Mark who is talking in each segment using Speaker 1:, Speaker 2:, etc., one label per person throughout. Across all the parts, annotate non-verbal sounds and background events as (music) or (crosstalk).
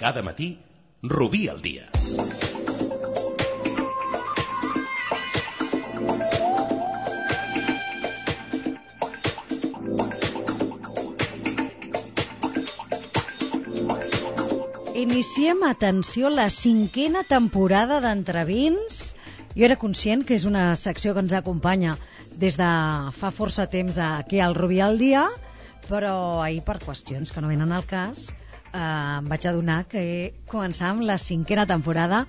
Speaker 1: Cada matí, Rubí al dia.
Speaker 2: Iniciem, atenció, la cinquena temporada d'Entrevins. Jo era conscient que és una secció que ens acompanya des de fa força temps aquí al Rubí al dia, però ahir per qüestions que no venen al cas em vaig adonar que començàvem la cinquena temporada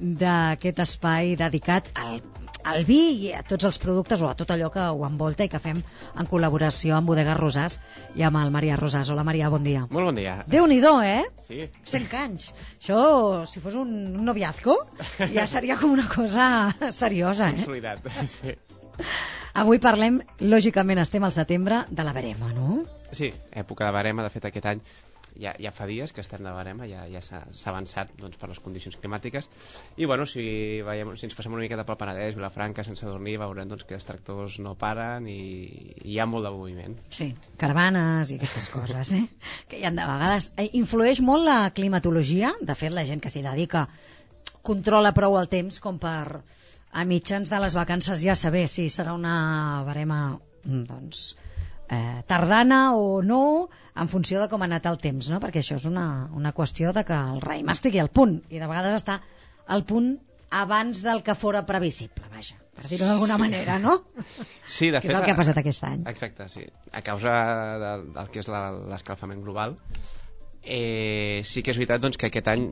Speaker 2: d'aquest espai dedicat al, al vi i a tots els productes o a tot allò que ho envolta i que fem en col·laboració amb Bodega Rosàs i amb el Maria Rosàs. Hola Maria, bon dia.
Speaker 3: Molt bon dia.
Speaker 2: Déu-n'hi-do, eh?
Speaker 3: Sí.
Speaker 2: 100 anys. Això, si fos un, un noviazgo, ja seria com una cosa seriosa, eh?
Speaker 3: Consolidat, sí.
Speaker 2: Avui parlem, lògicament, estem al setembre, de la verema, no?
Speaker 3: Sí, època de barema, de fet aquest any ja, ja fa dies que estem de barema, ja, ja s'ha avançat doncs, per les condicions climàtiques. I bueno, si, veiem, si ens passem una miqueta pel Penedès, Vilafranca, sense dormir veurem doncs, que els tractors no paren i, i hi ha molt de moviment.
Speaker 2: Sí, caravanes i aquestes coses, eh? (laughs) Que hi ha de vegades... Eh, influeix molt la climatologia, de fet la gent que s'hi dedica controla prou el temps com per a mitjans de les vacances ja saber si serà una barema doncs, eh, tardana o no en funció de com ha anat el temps, no? perquè això és una, una qüestió de que el raïm estigui al punt i de vegades està al punt abans del que fora previsible, vaja, per dir-ho d'alguna manera, no?
Speaker 3: Sí, de
Speaker 2: Que és
Speaker 3: fet,
Speaker 2: el que ha passat aquest any.
Speaker 3: Exacte, sí. A causa del, del que és la- l'escalfament global, eh, sí que és veritat doncs, que aquest any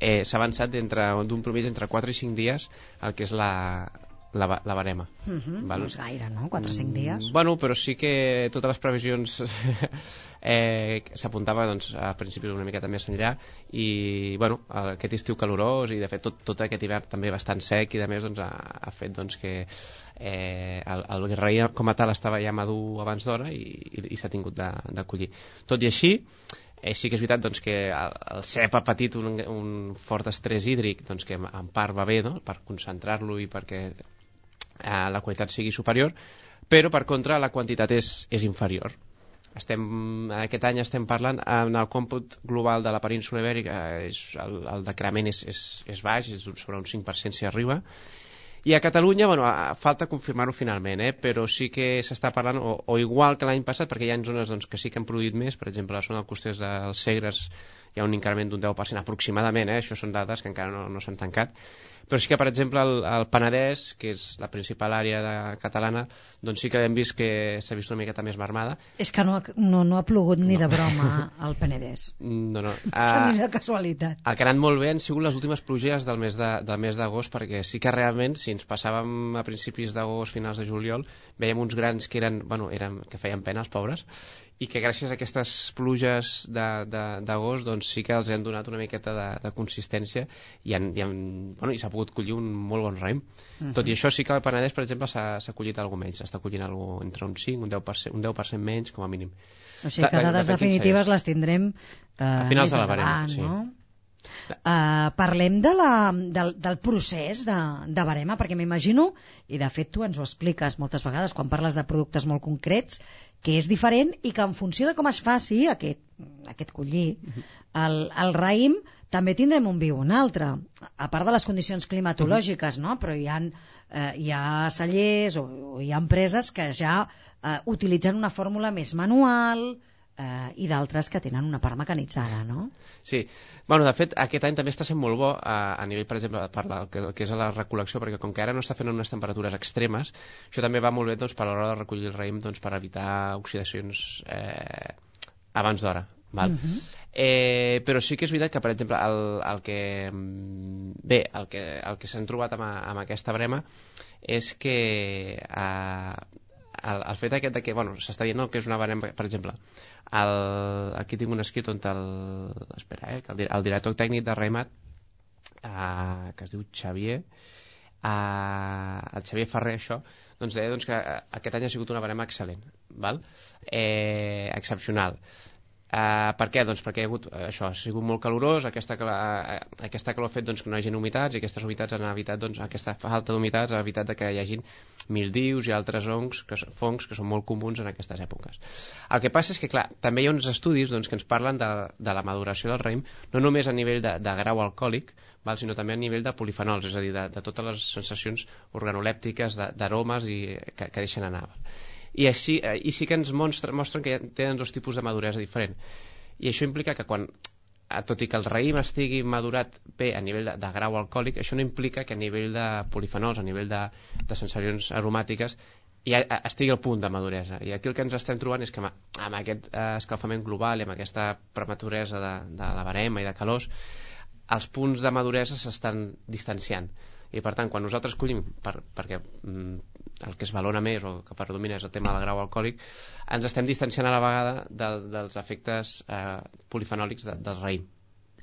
Speaker 3: eh, s'ha avançat d'un promís entre 4 i 5 dies el que és la, la, la barema.
Speaker 2: Uh -huh,
Speaker 3: Val.
Speaker 2: no és gaire, no? 4 o 5 dies.
Speaker 3: Mm, Bueno, però sí que totes les previsions (laughs) eh, s'apuntava doncs, a principis una miqueta més enllà i bueno, aquest estiu calorós i de fet tot, tot aquest hivern també bastant sec i de més doncs, ha, ha fet doncs, que eh, el, el raïm com a tal estava ja madur abans d'hora i, i, i s'ha tingut de, de collir. Tot i així, eh, sí que és veritat doncs, que el, el cep ha patit un, un fort estrès hídric doncs, que en part va bé no? per concentrar-lo i perquè eh, la qualitat sigui superior, però per contra la quantitat és, és inferior. Estem, aquest any estem parlant en el còmput global de la península ibèrica és, el, el decrement és, és, és baix, és sobre un 5% si arriba i a Catalunya, bueno, falta confirmar-ho finalment, eh? però sí que s'està parlant, o, o igual que l'any passat, perquè hi ha zones doncs, que sí que han produït més, per exemple, la zona del costers dels Segres hi ha un increment d'un 10% aproximadament, eh? això són dades que encara no, no s'han tancat, però sí que, per exemple, el, el Penedès, que és la principal àrea de, catalana, doncs sí que hem vist que s'ha vist una miqueta més marmada.
Speaker 2: És que no, ha- no, no ha plogut ni de broma (laughs) al Penedès.
Speaker 3: No, no.
Speaker 2: És que
Speaker 3: Ah,
Speaker 2: ni de casualitat.
Speaker 3: El que ha anat molt bé han sigut les últimes pluges del mes de- del mes d'agost, perquè sí que realment, si ens passàvem a principis d'agost, finals de juliol, veiem uns grans que eren, bueno, eren, que feien pena als pobres, i que gràcies a aquestes pluges de- de- d'agost doncs sí que els hem donat una miqueta de, de consistència i, han, i, han, bueno, i s'ha pogut collir un molt bon raïm. Tot i això sí que el Penedès, per exemple, s'ha collit alguna menys, s'està collint alguna entre un 5 un 10%, un 10 menys com a mínim.
Speaker 2: O sigui que
Speaker 3: De- de-
Speaker 2: dades definitives
Speaker 3: sí.
Speaker 2: les tindrem eh,
Speaker 3: A finals de la
Speaker 2: endavant,
Speaker 3: sí.
Speaker 2: no? Uh, parlem de la, del, del procés de, de barema, perquè m'imagino, i de fet tu ens ho expliques moltes vegades quan parles de productes molt concrets, que és diferent i que en funció de com es faci aquest, aquest collir, el, el raïm també tindrem un vi o un altre, a part de les condicions climatològiques, no? però hi ha, eh, hi ha cellers o, o hi ha empreses que ja eh, utilitzen una fórmula més manual, eh, i d'altres que tenen una part mecanitzada, no?
Speaker 3: Sí, bueno, de fet, aquest any també està sent molt bo a, a nivell, per exemple, per la, que, que és la recol·lecció, perquè com que ara no està fent unes temperatures extremes, això també va molt bé doncs, per a l'hora de recollir el raïm doncs, per evitar oxidacions eh, abans d'hora. Val?
Speaker 2: Mhm.
Speaker 3: eh, però sí que és veritat que, per exemple, el, el que... Bé, el que, el que s'han trobat amb, amb aquesta brema és que eh, el, el fet aquest de que, bueno, s'està dient no, que és una barema, per exemple, el, aquí tinc un escrit on el, espera, eh, el, el director tècnic de Remat, eh, que es diu Xavier, eh, el Xavier Ferrer, això, doncs deia doncs, que eh, aquest any ha sigut una barema excel·lent, val? Eh, excepcional. Uh, per què? Doncs perquè ha hagut, uh, això, ha sigut molt calorós, aquesta, uh, aquesta calor ha fet doncs, que no hi hagi humitats i aquestes humitats han evitat, doncs, aquesta falta d'humitats ha evitat que hi hagin mildius i altres ongs, que, fongs que són molt comuns en aquestes èpoques. El que passa és que, clar, també hi ha uns estudis doncs, que ens parlen de, de la maduració del raïm, no només a nivell de, de grau alcohòlic, val, sinó també a nivell de polifenols, és a dir, de, de totes les sensacions organolèptiques, d'aromes i que, que deixen anar. I, així, eh, i sí que ens mostra, mostren que tenen dos tipus de maduresa diferent. I això implica que quan eh, tot i que el raïm estigui madurat bé a nivell de, de grau alcohòlic, això no implica que a nivell de polifenols, a nivell de, de sensacions aromàtiques, ja eh, estigui al punt de maduresa. I aquí el que ens estem trobant és que amb, amb aquest escalfament global i amb aquesta prematuresa de, de la barema i de calors, els punts de maduresa s'estan distanciant i per tant quan nosaltres collim per, perquè mm, el que es valora més o que predomina és el tema del grau alcohòlic ens estem distanciant a la vegada de, dels efectes eh, polifenòlics de, del raïm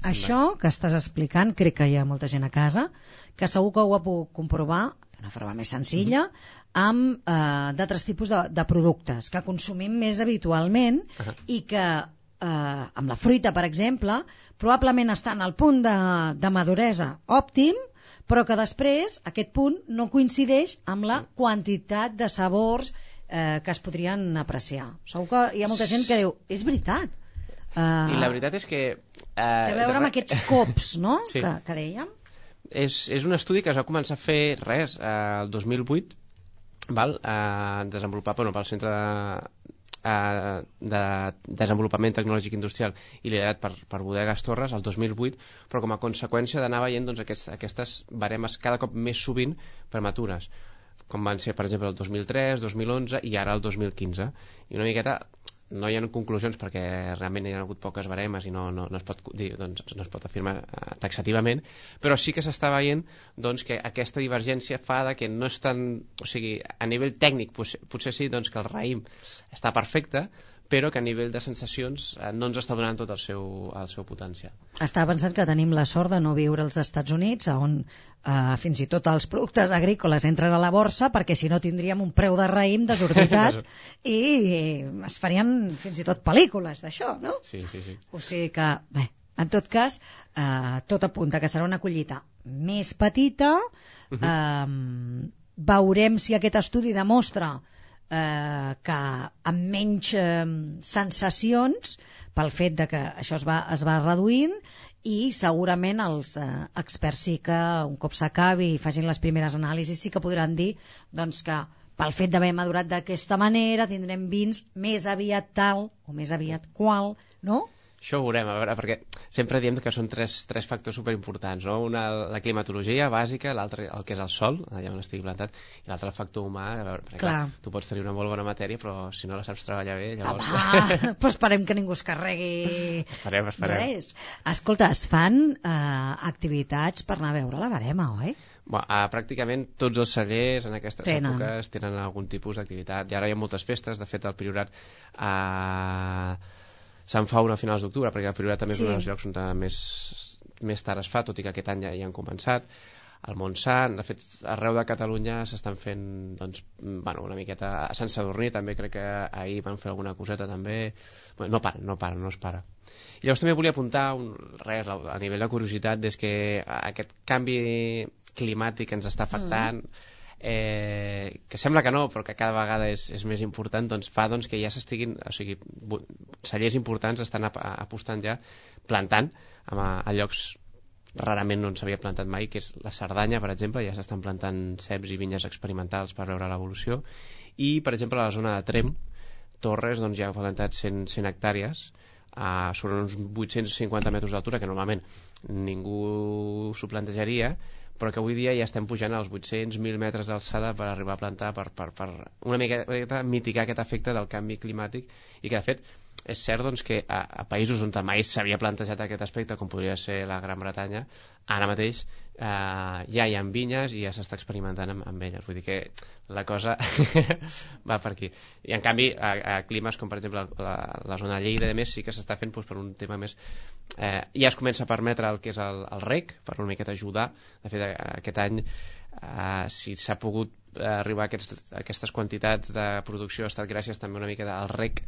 Speaker 2: això que estàs explicant crec que hi ha molta gent a casa que segur que ho ha pogut comprovar d'una forma més senzilla mm -hmm. amb eh, d'altres tipus de, de productes que consumim més habitualment uh -huh. i que eh, amb la fruita, per exemple, probablement estan al punt de, de maduresa òptim, però que després aquest punt no coincideix amb la quantitat de sabors eh, que es podrien apreciar. Segur que hi ha molta gent que diu, és veritat.
Speaker 3: Uh, I la veritat és que...
Speaker 2: Uh, a veure amb aquests cops, no?, (laughs) sí. que, que dèiem.
Speaker 3: És, és un estudi que es va començar a fer, res, uh, el 2008, val? Uh, desenvolupat bueno, pel Centre de, eh, de desenvolupament tecnològic industrial i liderat per, per Bodegas Torres el 2008, però com a conseqüència d'anar veient doncs, aquest, aquestes baremes cada cop més sovint prematures com van ser, per exemple, el 2003, 2011 i ara el 2015. I una miqueta no hi ha conclusions perquè realment hi ha hagut poques baremes i no, no, no, es, pot dir, doncs, no es pot afirmar eh, taxativament, però sí que s'està veient doncs, que aquesta divergència fa de que no és tan... O sigui, a nivell tècnic potser, potser sí doncs, que el raïm està perfecte, però que a nivell de sensacions eh, no ens està donant tot el seu, el seu potencial.
Speaker 2: Estava pensant que tenim la sort de no viure als Estats Units, on eh, fins i tot els productes agrícoles entren a la borsa, perquè si no tindríem un preu de raïm desorbitat (laughs) i es farien fins i tot pel·lícules d'això, no?
Speaker 3: Sí, sí, sí.
Speaker 2: O sigui que, bé, en tot cas, eh, tot apunta que serà una collita més petita, uh -huh. eh, veurem si aquest estudi demostra eh, que amb menys eh, sensacions pel fet de que això es va, es va reduint i segurament els eh, experts sí que un cop s'acabi i facin les primeres anàlisis sí que podran dir doncs, que pel fet d'haver madurat d'aquesta manera tindrem vins més aviat tal o més aviat qual, no?
Speaker 3: Això ho veurem, a veure, perquè sempre diem que són tres, tres factors superimportants, no? Una, la climatologia bàsica, l'altre el que és el sol, allà on estigui plantat, i l'altre el factor humà, a veure, perquè clar. clar. tu pots tenir una molt bona matèria, però si no la saps treballar bé, llavors...
Speaker 2: Home, (laughs) però esperem que ningú es carregui
Speaker 3: esperem, esperem.
Speaker 2: res. Escolta, es fan eh, activitats per anar a veure la barema, oi?
Speaker 3: Bueno, uh, pràcticament tots els cellers en aquestes tenen. èpoques tenen algun tipus d'activitat i ara hi ha moltes festes, de fet el Priorat uh, se'n fa una a finals d'octubre, perquè el Priorat també sí. és un dels llocs on més, més tard es fa, tot i que aquest any ja hi han començat al Montsant, de fet arreu de Catalunya s'estan fent doncs, bueno, una miqueta a Sant Sadurní també crec que ahir van fer alguna coseta també. Bueno, no para, no para, no es para. I llavors també volia apuntar un, res, a nivell de curiositat és que aquest canvi climàtic ens està afectant mm eh, que sembla que no, però que cada vegada és, és més important, doncs fa doncs, que ja s'estiguin, o sigui, cellers importants estan ap apostant ja plantant a, a llocs rarament no s'havia plantat mai, que és la Cerdanya, per exemple, ja s'estan plantant ceps i vinyes experimentals per veure l'evolució, i, per exemple, a la zona de Trem, Torres, doncs, ja ha plantat 100, 100 hectàrees, uh, sobre uns 850 metres d'altura, que normalment ningú s'ho plantejaria, però que avui dia ja estem pujant als 800.000 metres d'alçada per arribar a plantar per, per, per una miqueta mitigar aquest efecte del canvi climàtic i que de fet és cert doncs, que a, a països on mai s'havia plantejat aquest aspecte, com podria ser la Gran Bretanya, ara mateix eh, ja hi ha vinyes i ja s'està experimentant amb, amb elles. Vull dir que la cosa (laughs) va per aquí. I en canvi, a, a climes com per exemple la, la zona de Lleida, de més, sí que s'està fent doncs, per un tema més... Eh, ja es comença a permetre el que és el, el rec, per una miqueta ajudar. De fet, aquest any, eh, si s'ha pogut arribar a, aquests, a aquestes quantitats de producció ha estat gràcies també una mica al rec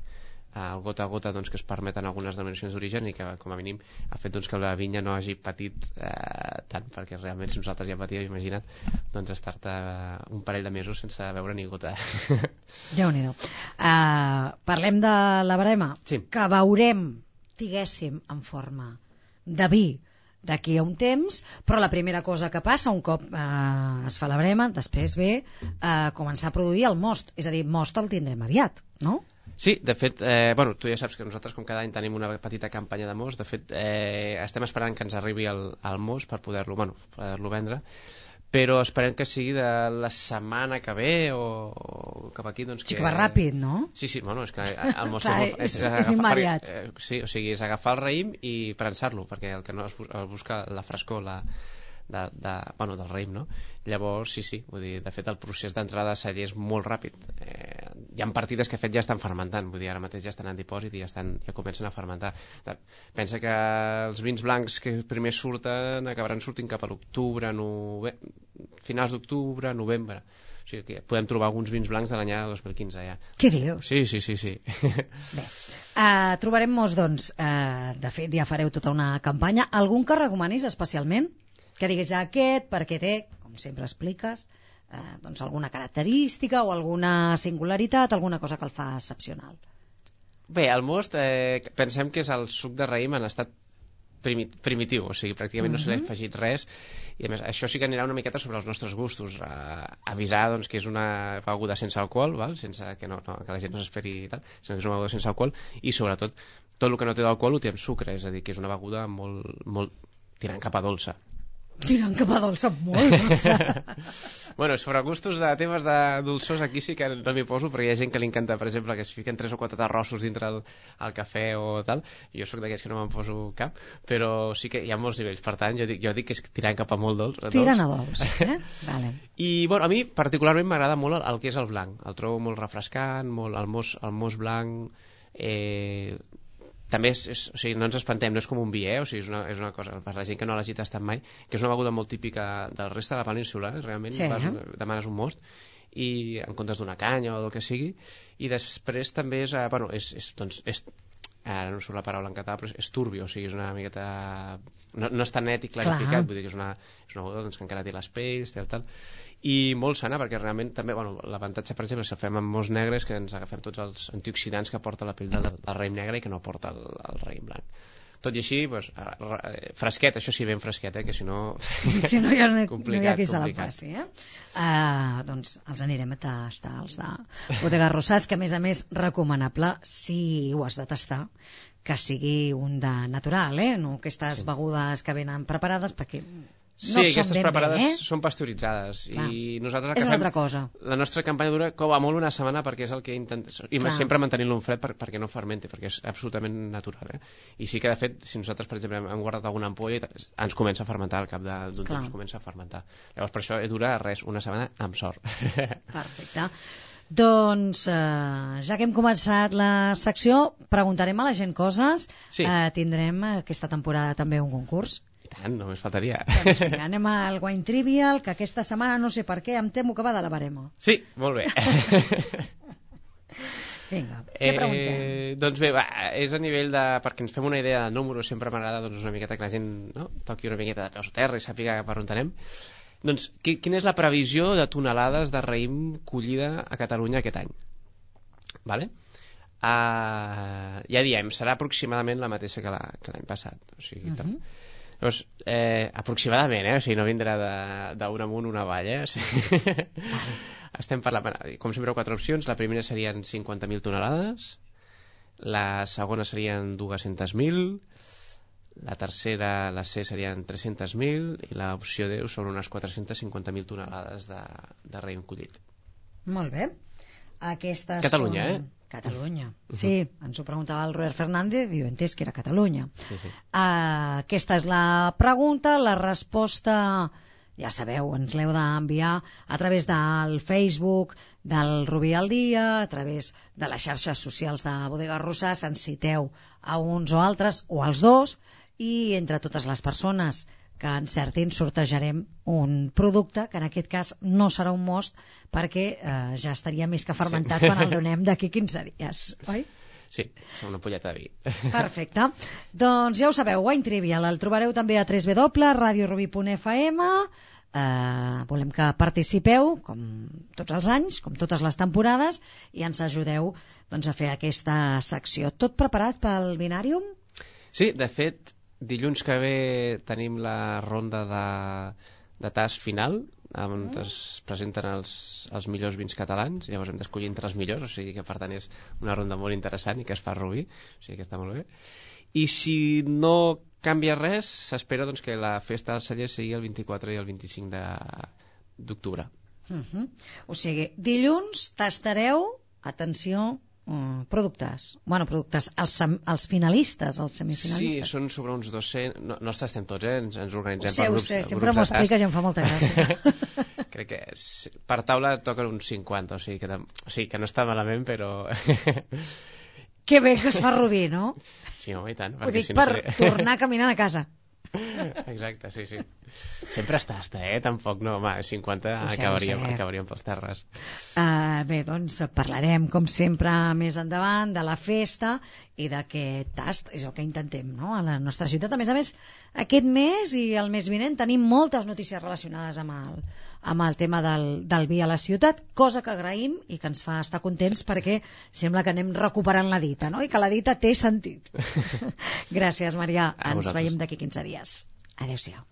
Speaker 3: el gota a gota doncs, que es permeten algunes denominacions d'origen i que com a mínim ha fet doncs, que la vinya no hagi patit eh, tant perquè realment si nosaltres ja patíem imagina't doncs estar-te un parell de mesos sense veure ni gota (laughs)
Speaker 2: déu nhi uh, parlem de la barema
Speaker 3: sí.
Speaker 2: que veurem diguéssim en forma de vi d'aquí a un temps, però la primera cosa que passa un cop eh, es fa la brema, després ve eh, començar a produir el most, és a dir, most el tindrem aviat, no?
Speaker 3: Sí, de fet, eh, bueno, tu ja saps que nosaltres com cada any tenim una petita campanya de most, de fet eh, estem esperant que ens arribi el, el most per poder-lo bueno, poder vendre, però esperem que sigui de la setmana que ve o, o cap aquí doncs que...
Speaker 2: Sí que va ràpid, no?
Speaker 3: Sí, sí, bueno, és que el (laughs) most
Speaker 2: Clar,
Speaker 3: és,
Speaker 2: és, és, és immediat.
Speaker 3: eh, sí, o sigui, és agafar el raïm i prensar-lo perquè el que no es busca la frescor la, de, de, bueno, del raïm, no? Llavors, sí, sí, vull dir, de fet el procés d'entrada a celler és molt ràpid. Eh, hi ha partides que fet ja estan fermentant, vull dir, ara mateix ja estan en dipòsit i ja, estan, ja comencen a fermentar. Pensa que els vins blancs que primer surten acabaran sortint cap a l'octubre, nove... finals d'octubre, novembre. O sigui que podem trobar alguns vins blancs de l'any 2015 ja.
Speaker 2: Què dius?
Speaker 3: Sí, sí, sí. sí. (laughs)
Speaker 2: Bé, uh, trobarem molts, doncs, uh, de fet ja fareu tota una campanya. Algun que recomanis especialment? Que digués aquest perquè té, com sempre expliques, eh, doncs alguna característica o alguna singularitat, alguna cosa que el fa excepcional.
Speaker 3: Bé, el most eh, pensem que és el suc de raïm en estat primitiu, o sigui, pràcticament no se li ha mhm. afegit res i a més això sí que anirà una miqueta sobre els nostres gustos eh, avisar doncs, que és una beguda sense alcohol val? sense que, no, no, que la gent no s'esperi i tal, sinó que és una beguda sense alcohol i sobretot tot el que no té d'alcohol ho té amb sucre, és a dir, que és una beguda molt, molt tirant cap a dolça
Speaker 2: tirant cap a dolça molt (laughs)
Speaker 3: bueno, sobre gustos de temes de dolçors aquí sí que no m'hi poso perquè hi ha gent que li encanta, per exemple, que es fiquen tres o quatre arrossos dintre el, el cafè o tal. Jo sóc d'aquells que no me'n poso cap però sí que hi ha molts nivells, per tant jo dic, jo dic que és tirant cap a molt dolç
Speaker 2: tirant a dolç, eh? (laughs) vale.
Speaker 3: i bueno, a mi particularment m'agrada molt el, el que és el blanc. El trobo molt refrescant, molt, el, mos, el mos blanc eh, també és, és, o sigui, no ens espantem, no és com un vi, eh? o sigui, és una, és una cosa, per la gent que no l'hagi tastat mai, que és una beguda molt típica del resta de la península, eh? realment
Speaker 2: sí,
Speaker 3: vas,
Speaker 2: eh?
Speaker 3: demanes un most i en comptes d'una canya o del que sigui i després també és, eh, bueno, és, és, doncs, és ara no surt la paraula en català, però és turbi, o sigui, és una miqueta... No, no és tan net i clarificat, Clar. vull dir que és una, és una beguda doncs, que encara té les pells, té el tal, i molt sana perquè realment també bueno, l'avantatge per exemple si el fem amb molts negres que ens agafem tots els antioxidants que porta la pell del, del raïm negre i que no porta el, el raïm blanc tot i així, doncs, fresquet, això sí, ben fresquet, eh, que si no... (laughs)
Speaker 2: Si no hi ha, no hi ha qui se la passi, eh? Uh, doncs els anirem a tastar, els de Bodega Rosàs, que a més a més recomanable, si ho has de tastar, que sigui un de natural, eh? No aquestes sí. begudes que venen preparades, perquè
Speaker 3: Sí,
Speaker 2: no
Speaker 3: aquestes
Speaker 2: ben
Speaker 3: preparades
Speaker 2: bé, eh?
Speaker 3: són pasteuritzades
Speaker 2: Clar.
Speaker 3: i nosaltres
Speaker 2: és
Speaker 3: que
Speaker 2: una
Speaker 3: fem,
Speaker 2: altra cosa.
Speaker 3: la nostra campanya dura com a molt una setmana perquè és el que intentem i
Speaker 2: Clar.
Speaker 3: sempre mantenint-lo en fred per, perquè no fermenti perquè és absolutament natural eh? i sí que de fet si nosaltres per exemple hem guardat alguna ampolla ens comença a fermentar al cap d'un temps comença a fermentar llavors per això dura res una setmana amb sort (laughs)
Speaker 2: perfecte doncs, eh, ja que hem començat la secció, preguntarem a la gent coses.
Speaker 3: Sí.
Speaker 2: Eh, tindrem aquesta temporada també un concurs.
Speaker 3: I tant, només faltaria.
Speaker 2: Doncs vinga, (laughs) anem al Wine Trivial, que aquesta setmana, no sé per què, em temo que va de la barema.
Speaker 3: Sí, molt bé. (laughs)
Speaker 2: Vinga, què preguntem?
Speaker 3: Eh, doncs bé, va, és a nivell de... perquè ens fem una idea de números, sempre m'agrada doncs, una miqueta que la gent no? toqui una miqueta de peus a terra i sàpiga per on anem. Doncs quina és la previsió de tonelades de raïm collida a Catalunya aquest any? Vale? Uh, ja diem, serà aproximadament la mateixa que l'any la, passat. O sigui, uh -huh. Llavors, eh, aproximadament, eh? o sigui, no vindrà d'un amunt una avall, eh? O sigui, (laughs) estem parlant, com sempre, quatre opcions. La primera serien 50.000 tonelades, la segona serien 200.000, la tercera, la C serien 300.000 i l'opció D són unes 450.000 tonelades de, de raïm collit.
Speaker 2: Molt bé. Aquestes
Speaker 3: Catalunya,
Speaker 2: són...
Speaker 3: eh?
Speaker 2: Catalunya. (laughs) Sí, ens ho preguntava el Robert Fernández i jo entès que era Catalunya.
Speaker 3: Sí, sí.
Speaker 2: Uh, aquesta és la pregunta, la resposta ja sabeu, ens l'heu d'enviar a través del Facebook del Rubí al Dia, a través de les xarxes socials de Bodega Rosàs, ens citeu a uns o altres, o als dos, i entre totes les persones que encertin sortejarem un producte que en aquest cas no serà un most perquè eh, ja estaria més que fermentat sí. quan el (laughs) donem d'aquí 15 dies, oi?
Speaker 3: Sí, som una polleta de vi.
Speaker 2: Perfecte. doncs ja ho sabeu, Wine Trivial el trobareu també a www.radiorubí.fm eh, volem que participeu com tots els anys, com totes les temporades i ens ajudeu doncs, a fer aquesta secció. Tot preparat pel Binàrium?
Speaker 3: Sí, de fet, dilluns que ve tenim la ronda de, de tas final on mm. es presenten els, els millors vins catalans llavors hem d'escollir entre els millors o sigui que per tant és una ronda molt interessant i que es fa a Rubí o sigui que està molt bé i si no canvia res s'espera doncs, que la festa del celler sigui el 24 i el 25 d'octubre
Speaker 2: uh mhm. -huh. o sigui, dilluns tastareu atenció Mm, productes. Bueno, productes, els, els finalistes, els semifinalistes.
Speaker 3: Sí, són sobre uns 200... No, no els tastem tots, eh? Ens, ens organitzem
Speaker 2: sé,
Speaker 3: per grups.
Speaker 2: Sé, sempre m'ho expliques i em fa molta gràcia. (laughs)
Speaker 3: Crec que per taula toquen uns 50, o sigui que, o sigui que no està malament, però...
Speaker 2: que bé que es fa Rubí, no?
Speaker 3: Sí, home, i tant.
Speaker 2: Ho dic si no per sé... tornar caminant a casa.
Speaker 3: Exacte, sí, sí. Sempre està està, eh? Tampoc, no, home, 50 sé, acabaríem, acabaríem pels terres.
Speaker 2: Uh, bé, doncs parlarem, com sempre, més endavant de la festa i d'aquest tast, és el que intentem, no?, a la nostra ciutat. A més a més, aquest mes i el mes vinent tenim moltes notícies relacionades amb el, amb el tema del, del vi a la ciutat, cosa que agraïm i que ens fa estar contents perquè sembla que anem recuperant la dita, no? I que la dita té sentit. (laughs) Gràcies, Maria. ens veiem d'aquí 15 dies. Adéu-siau.